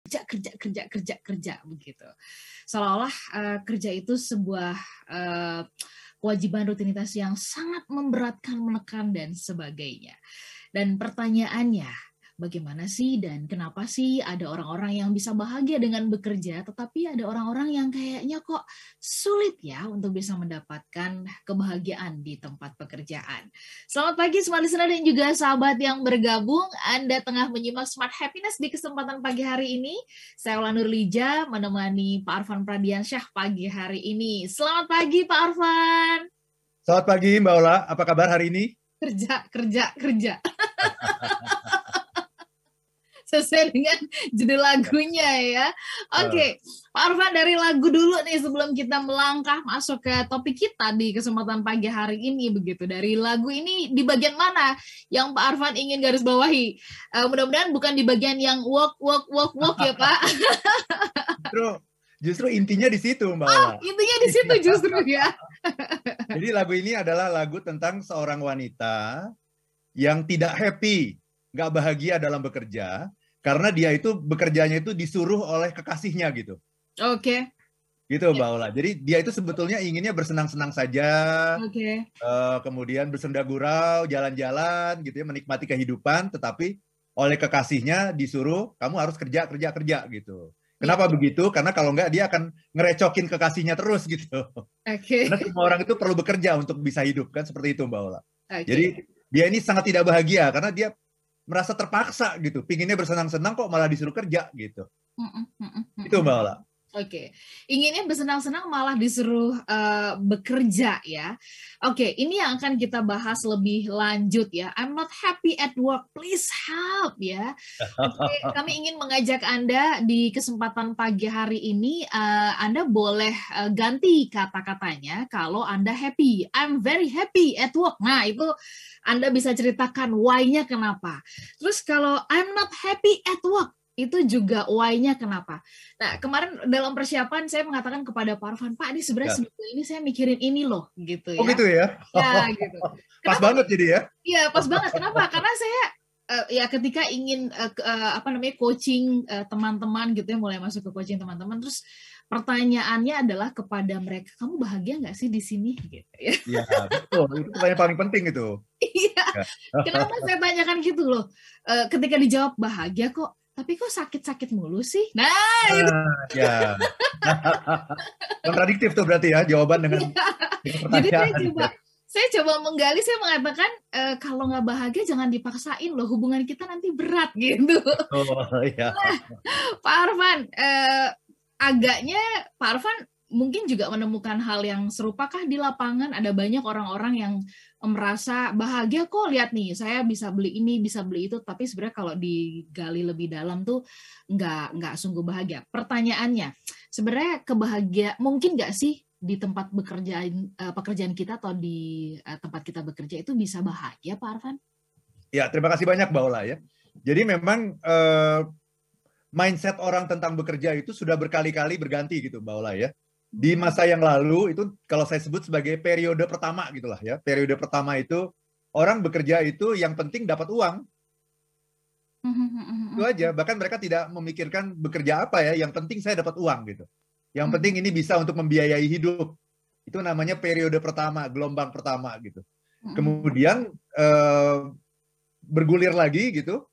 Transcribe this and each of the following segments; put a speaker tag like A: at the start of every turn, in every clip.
A: kerja kerja kerja kerja kerja begitu. Seolah-olah uh, kerja itu sebuah uh, kewajiban rutinitas yang sangat memberatkan menekan dan sebagainya. Dan pertanyaannya bagaimana sih dan kenapa sih ada orang-orang yang bisa bahagia dengan bekerja, tetapi ada orang-orang yang kayaknya kok sulit ya untuk bisa mendapatkan kebahagiaan di tempat pekerjaan. Selamat pagi Smart Listener dan juga sahabat yang bergabung. Anda tengah menyimak Smart Happiness di kesempatan pagi hari ini. Saya Ola Nurlija menemani Pak Arfan Pradiansyah pagi hari ini. Selamat pagi Pak Arfan.
B: Selamat pagi Mbak Ola, apa kabar hari ini?
A: Kerja, kerja, kerja. sesuai dengan judul lagunya ya. Oke, okay. Pak Arfan dari lagu dulu nih sebelum kita melangkah masuk ke topik kita di kesempatan pagi hari ini begitu. Dari lagu ini di bagian mana yang Pak Arfan ingin garis bawahi? Uh, mudah-mudahan bukan di bagian yang walk walk walk walk ya Pak.
B: justru justru intinya di situ Mbak
A: Oh, intinya di situ justru ya.
B: Jadi lagu ini adalah lagu tentang seorang wanita yang tidak happy, nggak bahagia dalam bekerja, karena dia itu bekerjanya itu disuruh oleh kekasihnya gitu.
A: Oke.
B: Okay. Gitu Mbak Ola. Jadi dia itu sebetulnya inginnya bersenang-senang saja.
A: Oke. Okay.
B: Uh, kemudian bersenda gurau, jalan-jalan gitu ya, menikmati kehidupan, tetapi oleh kekasihnya disuruh kamu harus kerja kerja kerja gitu. Kenapa ya. begitu? Karena kalau enggak dia akan ngerecokin kekasihnya terus gitu.
A: Oke. Okay.
B: Karena semua orang itu perlu bekerja untuk bisa hidup kan seperti itu Mbak Ola. Okay. Jadi dia ini sangat tidak bahagia karena dia merasa terpaksa gitu. Pinginnya bersenang-senang kok malah disuruh kerja gitu. Mm -mm, itu Mbak Ola.
A: Oke, okay. inginnya bersenang-senang malah disuruh uh, bekerja ya. Oke, okay, ini yang akan kita bahas lebih lanjut ya. I'm not happy at work, please help ya. Okay, kami ingin mengajak Anda di kesempatan pagi hari ini, uh, Anda boleh uh, ganti kata-katanya kalau Anda happy. I'm very happy at work. Nah, itu Anda bisa ceritakan why-nya kenapa. Terus kalau I'm not happy at work, itu juga why-nya kenapa. Nah, kemarin dalam persiapan saya mengatakan kepada Pak Arfan, Pak, ini sebenarnya ya. ini saya mikirin ini loh, gitu
B: oh, ya. Oh gitu ya?
A: Ya, gitu.
B: Pas banget jadi ya?
A: Iya, pas banget. Kenapa? Karena saya uh, ya ketika ingin uh, uh, apa namanya coaching teman-teman uh, gitu ya, mulai masuk ke coaching teman-teman, terus pertanyaannya adalah kepada mereka, kamu bahagia nggak sih di sini? Gitu
B: ya. Iya, betul. Itu pertanyaan paling penting itu.
A: Iya. Kenapa saya tanyakan gitu loh? Uh, ketika dijawab bahagia kok, tapi kok sakit-sakit mulu sih? Nah,
B: ah, itu. ya. Kontradiktif tuh berarti ya jawaban dengan,
A: ya. Jadi saya coba saya coba menggali, saya mengatakan e, kalau nggak bahagia jangan dipaksain loh, hubungan kita nanti berat gitu.
B: Oh iya.
A: Nah, Pak Arfan, eh, agaknya Pak Arfan mungkin juga menemukan hal yang serupakah di lapangan ada banyak orang-orang yang merasa bahagia kok lihat nih saya bisa beli ini bisa beli itu tapi sebenarnya kalau digali lebih dalam tuh nggak nggak sungguh bahagia pertanyaannya sebenarnya kebahagia mungkin nggak sih di tempat bekerjaan uh, pekerjaan kita atau di uh, tempat kita bekerja itu bisa bahagia Pak Arfan?
B: Ya terima kasih banyak Mbak Ola ya. Jadi memang uh, mindset orang tentang bekerja itu sudah berkali-kali berganti gitu Mbak Ola ya di masa yang lalu itu kalau saya sebut sebagai periode pertama gitulah ya. Periode pertama itu orang bekerja itu yang penting dapat uang. Itu aja. Bahkan mereka tidak memikirkan bekerja apa ya, yang penting saya dapat uang gitu. Yang mm. penting ini bisa untuk membiayai hidup. Itu namanya periode pertama, gelombang pertama gitu. Kemudian eh, bergulir lagi gitu.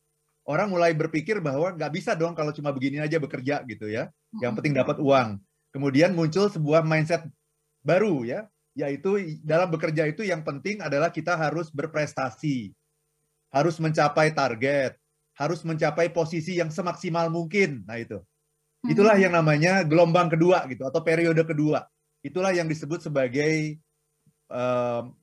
B: Orang mulai berpikir bahwa nggak bisa dong kalau cuma begini aja bekerja gitu ya. Yang penting dapat uang kemudian muncul sebuah mindset baru ya, yaitu dalam bekerja itu yang penting adalah kita harus berprestasi, harus mencapai target, harus mencapai posisi yang semaksimal mungkin. Nah itu, hmm. itulah yang namanya gelombang kedua gitu atau periode kedua. Itulah yang disebut sebagai um,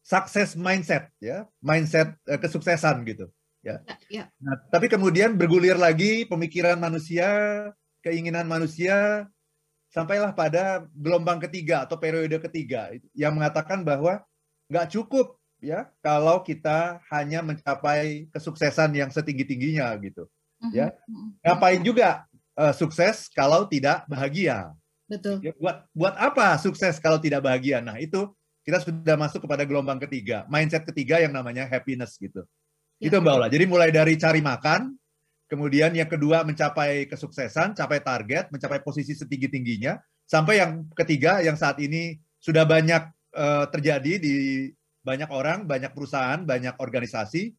B: success mindset ya, mindset uh, kesuksesan gitu. Ya. ya. ya. Nah, tapi kemudian bergulir lagi pemikiran manusia, keinginan manusia sampailah pada gelombang ketiga atau periode ketiga yang mengatakan bahwa nggak cukup ya kalau kita hanya mencapai kesuksesan yang setinggi tingginya gitu ya. Mhm. ngapain juga uh, sukses kalau tidak bahagia?
A: Betul.
B: Ya, buat buat apa sukses kalau tidak bahagia? Nah itu kita sudah masuk kepada gelombang ketiga mindset ketiga yang namanya happiness gitu. Ya. itu mbak Ola. Jadi mulai dari cari makan kemudian yang kedua mencapai kesuksesan, capai target, mencapai posisi setinggi-tingginya, sampai yang ketiga yang saat ini sudah banyak uh, terjadi di banyak orang, banyak perusahaan, banyak organisasi,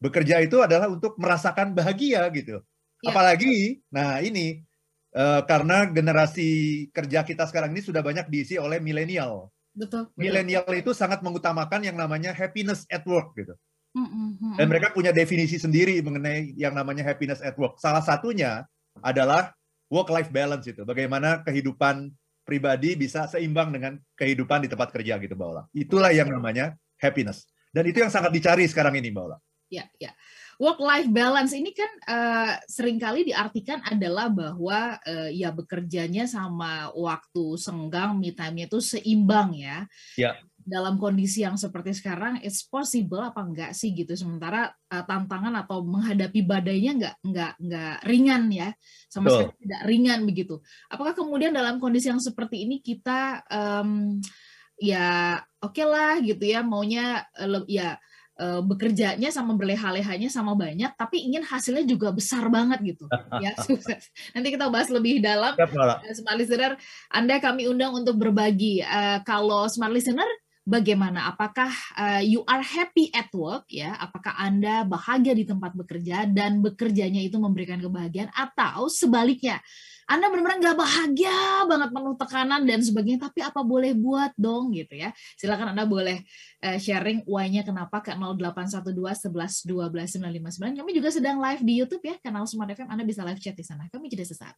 B: bekerja itu adalah untuk merasakan bahagia gitu. Ya. Apalagi, nah ini uh, karena generasi kerja kita sekarang ini sudah banyak diisi oleh milenial.
A: Betul.
B: Milenial itu sangat mengutamakan yang namanya happiness at work gitu. Dan mereka punya definisi sendiri mengenai yang namanya happiness at work. Salah satunya adalah work-life balance itu. Bagaimana kehidupan pribadi bisa seimbang dengan kehidupan di tempat kerja gitu, Mbak Ola. Itulah yang namanya happiness. Dan itu yang sangat dicari sekarang ini, Mbak Ola.
A: Ya, ya. Work-life balance ini kan uh, sering kali diartikan adalah bahwa uh, ya bekerjanya sama waktu senggang, me time-nya itu seimbang ya.
B: Ya
A: dalam kondisi yang seperti sekarang it's possible apa enggak sih gitu? Sementara uh, tantangan atau menghadapi badainya enggak enggak enggak ringan ya. Sama sekali tidak ringan begitu. Apakah kemudian dalam kondisi yang seperti ini kita um, ya oke okay lah gitu ya maunya uh, ya uh, bekerjanya sama berleha-lehanya sama banyak tapi ingin hasilnya juga besar banget gitu ya. Sukses nanti kita bahas lebih dalam. Smart listener Anda kami undang untuk berbagi. Uh, kalau smart listener bagaimana? Apakah uh, you are happy at work ya? Apakah Anda bahagia di tempat bekerja dan bekerjanya itu memberikan kebahagiaan atau sebaliknya? Anda benar-benar nggak bahagia banget penuh tekanan dan sebagainya, tapi apa boleh buat dong gitu ya. Silakan Anda boleh uh, sharing why-nya kenapa ke 0812 11 12 959. Kami juga sedang live di YouTube ya, kanal Smart FM. Anda bisa live chat di sana. Kami jeda sesaat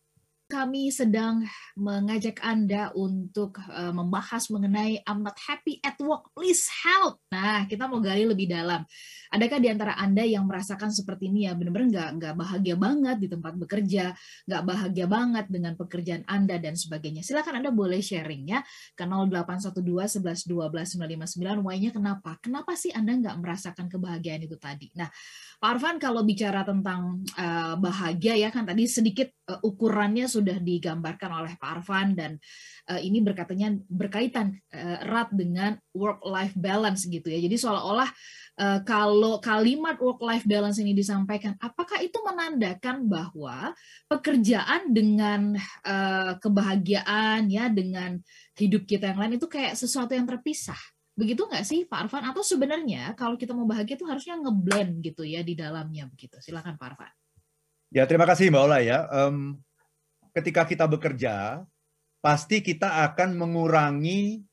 A: kami sedang mengajak Anda untuk uh, membahas mengenai I'm not happy at work, please help. Nah, kita mau gali lebih dalam. Adakah di antara Anda yang merasakan seperti ini ya, benar-benar nggak nggak bahagia banget di tempat bekerja, nggak bahagia banget dengan pekerjaan Anda dan sebagainya. Silakan Anda boleh sharingnya ke 0812 11 12 959. Why-nya kenapa? Kenapa sih Anda nggak merasakan kebahagiaan itu tadi? Nah, Pak Arfan kalau bicara tentang uh, bahagia ya kan tadi sedikit uh, ukurannya sudah digambarkan oleh Pak Arfan dan uh, ini berkatanya berkaitan uh, erat dengan work life balance gitu ya. Jadi seolah-olah uh, kalau kalimat work life balance ini disampaikan apakah itu menandakan bahwa pekerjaan dengan uh, kebahagiaan ya dengan hidup kita yang lain itu kayak sesuatu yang terpisah? Begitu nggak sih Pak Arfan? Atau sebenarnya kalau kita mau bahagia itu harusnya ngeblend gitu ya di dalamnya begitu. Silakan Pak Arfan.
B: Ya terima kasih Mbak Ola ya. Um, ketika kita bekerja, pasti kita akan mengurangi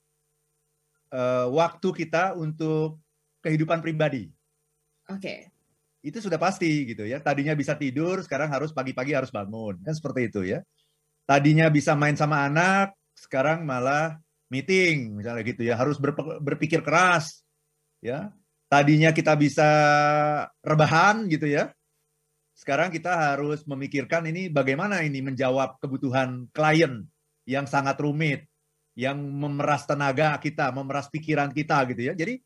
B: uh, waktu kita untuk kehidupan pribadi.
A: Oke. Okay.
B: Itu sudah pasti gitu ya. Tadinya bisa tidur, sekarang harus pagi-pagi harus bangun. Kan seperti itu ya. Tadinya bisa main sama anak, sekarang malah meeting misalnya gitu ya harus berpikir keras ya tadinya kita bisa rebahan gitu ya sekarang kita harus memikirkan ini bagaimana ini menjawab kebutuhan klien yang sangat rumit yang memeras tenaga kita memeras pikiran kita gitu ya jadi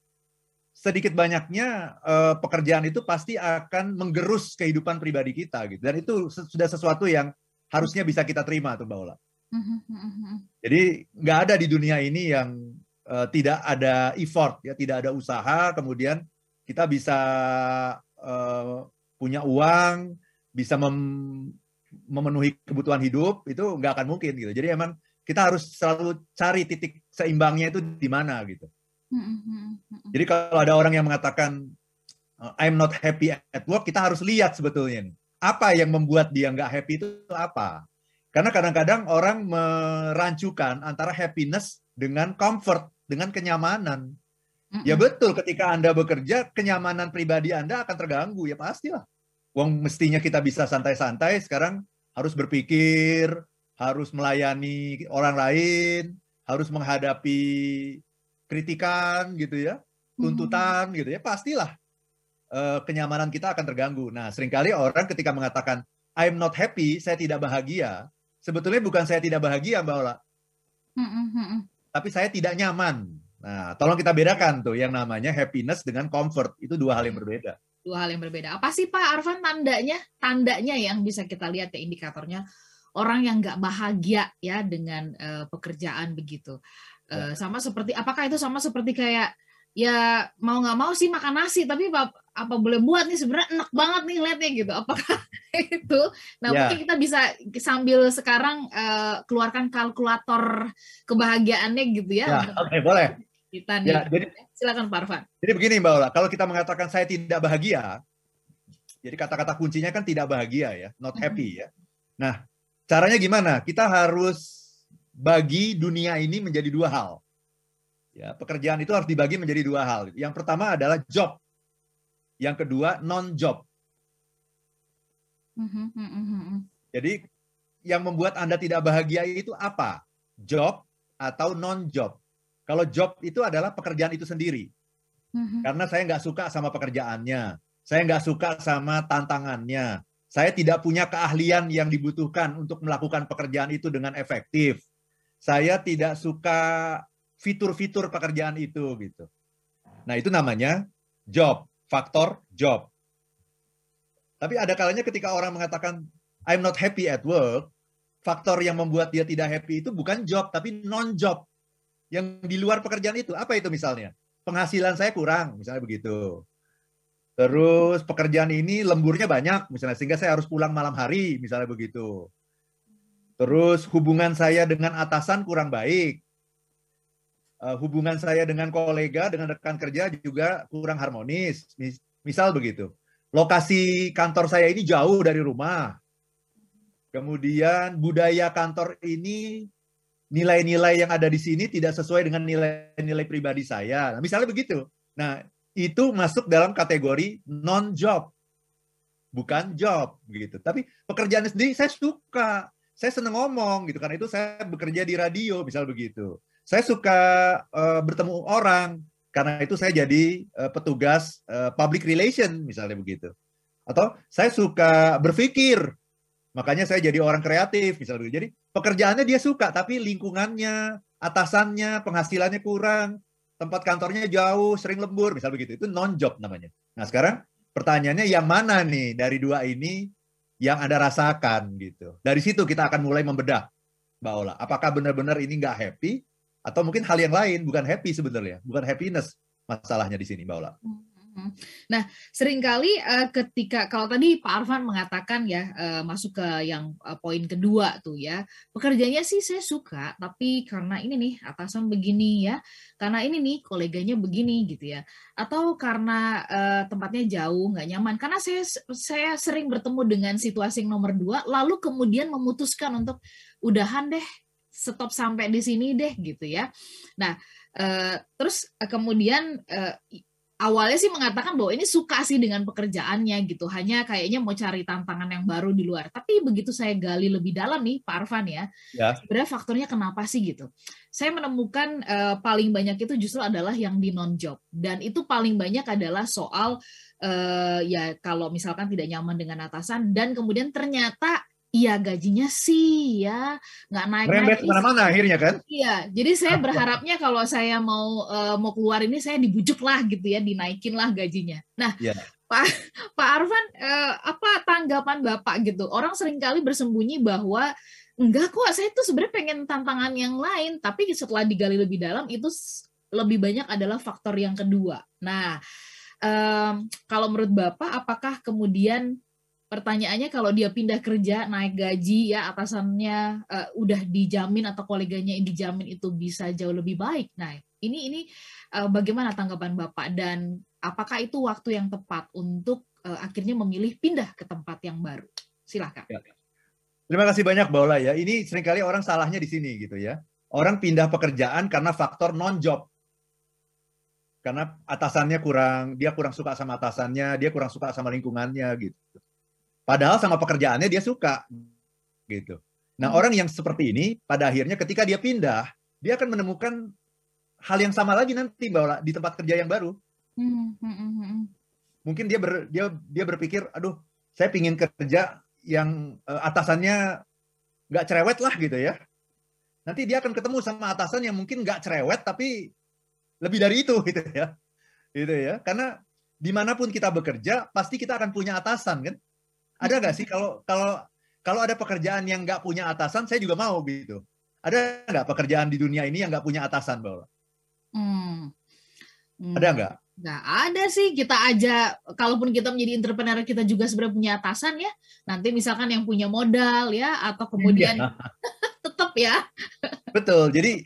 B: sedikit banyaknya eh, pekerjaan itu pasti akan menggerus kehidupan pribadi kita gitu dan itu sudah sesuatu yang harusnya bisa kita terima tuh Mbak Ola. Mhm, mhm, mhm. Jadi nggak ada di dunia ini yang uh, tidak ada effort, ya tidak ada usaha, kemudian kita bisa uh, punya uang, bisa mem memenuhi kebutuhan hidup itu nggak akan mungkin gitu. Jadi emang kita harus selalu cari titik seimbangnya itu di mana gitu. Jadi kalau ada orang yang mengatakan eh, I'm not happy at work, kita harus lihat sebetulnya nih apa yang membuat dia nggak happy itu apa. Karena kadang-kadang orang merancukan antara happiness dengan comfort, dengan kenyamanan. Mm-mm. Ya betul, ketika Anda bekerja, kenyamanan pribadi Anda akan terganggu, ya pastilah. Wong mestinya kita bisa santai-santai, sekarang harus berpikir, harus melayani orang lain, harus menghadapi kritikan gitu ya, tuntutan gitu ya, pastilah uh, kenyamanan kita akan terganggu. Nah, sering kali orang ketika mengatakan I'm not happy, saya tidak bahagia, sebetulnya bukan saya tidak bahagia Mbak Ola. Tapi saya tidak nyaman. Nah, tolong kita bedakan tuh yang namanya happiness dengan comfort. Itu dua hal yang berbeda.
A: Dua hal yang berbeda. Apa sih Pak Arfan tandanya? Tandanya yang bisa kita lihat ya indikatornya orang yang nggak bahagia ya dengan uh, pekerjaan begitu. Uh, sama seperti apakah itu sama seperti kayak ya mau nggak mau sih makan nasi tapi apa boleh buat nih? Sebenarnya enak banget nih liatnya gitu. Apakah itu? Nah yeah. mungkin kita bisa sambil sekarang uh, keluarkan kalkulator kebahagiaannya gitu ya
B: yeah, oke okay, boleh.
A: kita nih. ya, jadi, silakan Pak Arfan.
B: Jadi begini Mbak Ola kalau kita mengatakan saya tidak bahagia jadi kata-kata kuncinya kan tidak bahagia ya not happy ya. Nah caranya gimana? Kita harus bagi dunia ini menjadi dua hal Ya, pekerjaan itu harus dibagi menjadi dua hal. Yang pertama adalah job. Yang kedua non-job. Mm-hmm, mm-hmm, mm-hmm. Jadi yang membuat Anda tidak bahagia itu apa? Job atau non-job. Kalau job itu adalah pekerjaan itu sendiri. Karena saya nggak suka sama pekerjaannya. Saya nggak suka sama tantangannya. Saya tidak punya keahlian yang dibutuhkan untuk melakukan pekerjaan itu dengan efektif. Saya tidak suka fitur-fitur pekerjaan itu gitu. Nah, itu namanya job, faktor job. Tapi ada kalanya ketika orang mengatakan I'm not happy at work, faktor yang membuat dia tidak happy itu bukan job tapi non-job. Yang di luar pekerjaan itu, apa itu misalnya? Penghasilan saya kurang, misalnya begitu. Terus pekerjaan ini lemburnya banyak, misalnya sehingga saya harus pulang malam hari, misalnya begitu. Terus hubungan saya dengan atasan kurang baik, uh, hubungan saya dengan kolega, dengan rekan kerja juga kurang harmonis. Mis misal begitu. Lokasi kantor saya ini jauh dari rumah. Kemudian budaya kantor ini nilai-nilai yang ada di sini tidak sesuai dengan nilai-nilai pribadi saya. Nah, misalnya begitu. Nah, itu masuk dalam kategori non-job. Bukan job gitu. Tapi pekerjaan sendiri saya suka. Saya senang ngomong gitu karena itu saya bekerja di radio misal begitu saya suka uh, bertemu orang karena itu saya jadi uh, petugas uh, public relation misalnya begitu. Atau saya suka berpikir, makanya saya jadi orang kreatif misalnya begitu. Jadi pekerjaannya dia suka tapi lingkungannya, atasannya, penghasilannya kurang, tempat kantornya jauh, sering lembur misalnya begitu. Itu non job namanya. Nah, sekarang pertanyaannya yang mana nih dari dua ini yang Anda rasakan gitu. Dari situ kita akan mulai membedah Mbak Ola. Apakah benar-benar ini nggak happy atau mungkin hal yang lain bukan happy sebenarnya bukan happiness masalahnya di sini Mbak Ola.
A: Hmm. Nah, sering kali uh, ketika kalau tadi Pak Arfan mengatakan ya uh, masuk ke yang uh, poin kedua tuh ya, pekerjaannya sih saya suka, tapi karena ini nih atasan begini ya, karena ini nih koleganya begini gitu ya, atau karena uh, tempatnya jauh nggak nyaman, karena saya saya sering bertemu dengan situasi nomor dua, lalu kemudian memutuskan untuk udahan deh stop sampai di sini deh gitu ya. Nah, uh, terus uh, kemudian uh, awalnya sih mengatakan bahwa ini suka sih dengan pekerjaannya gitu, hanya kayaknya mau cari tantangan yang baru di luar. Tapi begitu saya gali lebih dalam nih, Pak Arfan ya, ya. sebenarnya faktornya kenapa sih gitu? Saya menemukan uh, paling banyak itu justru adalah yang di non job dan itu paling banyak adalah soal uh, ya kalau misalkan tidak nyaman dengan atasan dan kemudian ternyata Iya gajinya sih ya nggak naik naik.
B: ke mana-mana akhirnya kan?
A: Iya, jadi saya berharapnya kalau saya mau uh, mau keluar ini saya dibujuk lah gitu ya, dinaikin lah gajinya. Nah, ya. Pak Pak Arfan, uh, apa tanggapan bapak gitu? Orang sering kali bersembunyi bahwa enggak kok, saya tuh sebenarnya pengen tantangan yang lain, tapi setelah digali lebih dalam itu lebih banyak adalah faktor yang kedua. Nah, um, kalau menurut bapak, apakah kemudian pertanyaannya kalau dia pindah kerja naik gaji ya atasannya uh, udah dijamin atau koleganya yang dijamin itu bisa jauh lebih baik. Nah ini ini uh, bagaimana tanggapan bapak dan apakah itu waktu yang tepat untuk uh, akhirnya memilih pindah ke tempat yang baru? Silahkan. Ya.
B: Terima kasih banyak Mbak Ola ya. Ini sering kali orang salahnya di sini gitu ya. Orang pindah pekerjaan karena faktor non job karena atasannya kurang dia kurang suka sama atasannya dia kurang suka sama lingkungannya gitu Padahal sama pekerjaannya dia suka. Gitu. Nah, hmm. orang yang seperti ini pada akhirnya ketika dia pindah, dia akan menemukan hal yang sama lagi nanti bahwa di tempat kerja yang baru. Hmm, hmm, Mungkin dia ber, dia dia berpikir, aduh, saya pingin kerja yang uh, atasannya nggak cerewet lah gitu ya. Nanti dia akan ketemu sama atasan yang mungkin nggak cerewet tapi lebih dari itu gitu ya, gitu ya. Karena di mana pun kita bekerja pasti kita akan punya atasan kan. Ada nggak sih kalau kalau kalau ada pekerjaan yang nggak punya atasan, saya juga mau gitu. Ada nggak pekerjaan di dunia ini yang nggak punya atasan, Mbak? Hmm. Hmm. Ada nggak?
A: Nggak ada sih, kita aja, kalaupun kita menjadi entrepreneur, kita juga sebenarnya punya atasan ya. Nanti misalkan yang punya modal ya, atau kemudian ya. tetap ya.
B: Betul, jadi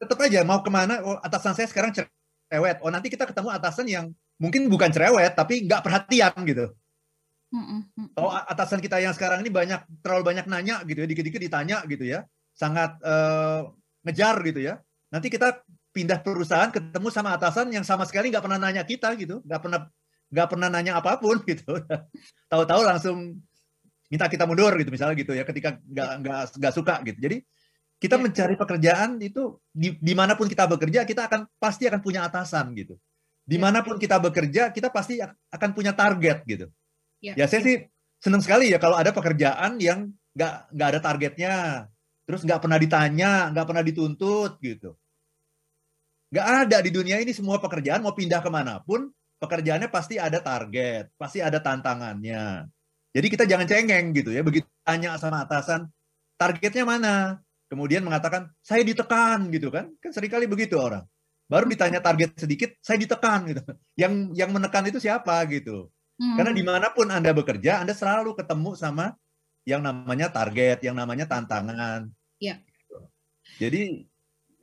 B: tetap aja mau ke mana, oh, atasan saya sekarang cerewet. Oh nanti kita ketemu atasan yang mungkin bukan cerewet, tapi nggak perhatian gitu. Oh atasan kita yang sekarang ini banyak terlalu banyak nanya gitu ya, dikit-dikit ditanya gitu ya, sangat uh, ngejar gitu ya. Nanti kita pindah perusahaan ketemu sama atasan yang sama sekali nggak pernah nanya kita gitu, nggak pernah nggak pernah nanya apa pun gitu. Tahu-tahu langsung minta kita mundur gitu misalnya gitu ya ketika nggak nggak nggak suka gitu. Jadi kita ya. mencari pekerjaan itu di di mana pun kita bekerja kita akan pasti akan punya atasan gitu. Di mana pun kita bekerja kita pasti akan punya target gitu. Ya, ya saya sih senang sekali ya kalau ada pekerjaan yang nggak nggak ada targetnya, terus nggak pernah ditanya, nggak pernah dituntut gitu. Nggak ada di dunia ini semua pekerjaan mau pindah ke mana pun, pekerjaannya pasti ada target, pasti ada tantangannya. Jadi kita jangan cengeng gitu ya, begitu tanya sama atasan, targetnya mana? Kemudian mengatakan, saya ditekan gitu kan. Kan sering kali begitu orang. Baru ditanya target sedikit, saya ditekan gitu. Yang yang menekan itu siapa gitu. Hmm. Karena di mana pun Anda bekerja, Anda selalu ketemu sama yang namanya target, yang namanya tantangan.
A: Iya.
B: Jadi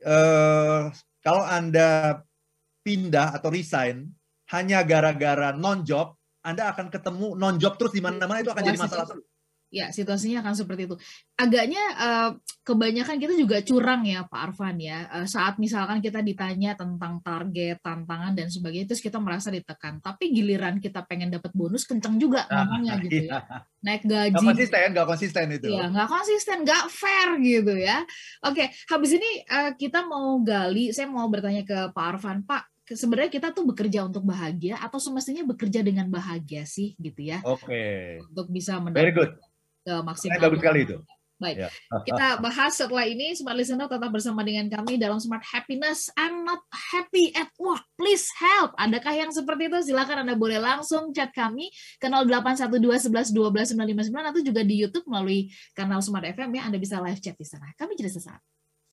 B: eh, kalau Anda pindah atau resign hanya gara-gara non-job, Anda akan ketemu non-job terus di mana-mana itu akan jadi masalah terus.
A: Ya, situasinya akan seperti itu. Agaknya uh, kebanyakan kita juga curang ya, Pak Arfan ya. Uh, saat misalkan kita ditanya tentang target, tantangan dan sebagainya, terus kita merasa ditekan. Tapi giliran kita pengen dapat bonus, kenceng juga ah, ngomongnya nah, gitu ya. iya. ya. Naik gaji. Gak
B: konsisten, gak konsisten itu.
A: Iya, gak konsisten, gak fair gitu ya. Oke, habis ini uh, kita mau gali, saya mau bertanya ke Pak Arfan, Pak, sebenarnya kita tuh bekerja untuk bahagia atau semestinya bekerja dengan bahagia sih gitu ya.
B: Oke. Okay.
A: Untuk bisa
B: mendapatkan
A: ke maksimal.
B: Bagus sekali itu.
A: Baik, ya. kita bahas setelah ini. Smart Listener tetap bersama dengan kami dalam Smart Happiness. I'm not happy at work. Please help. Adakah yang seperti itu? Silakan Anda boleh langsung chat kami ke 0812 11 12 959 atau juga di YouTube melalui kanal Smart FM ya. Anda bisa live chat di sana. Kami jadi sesaat.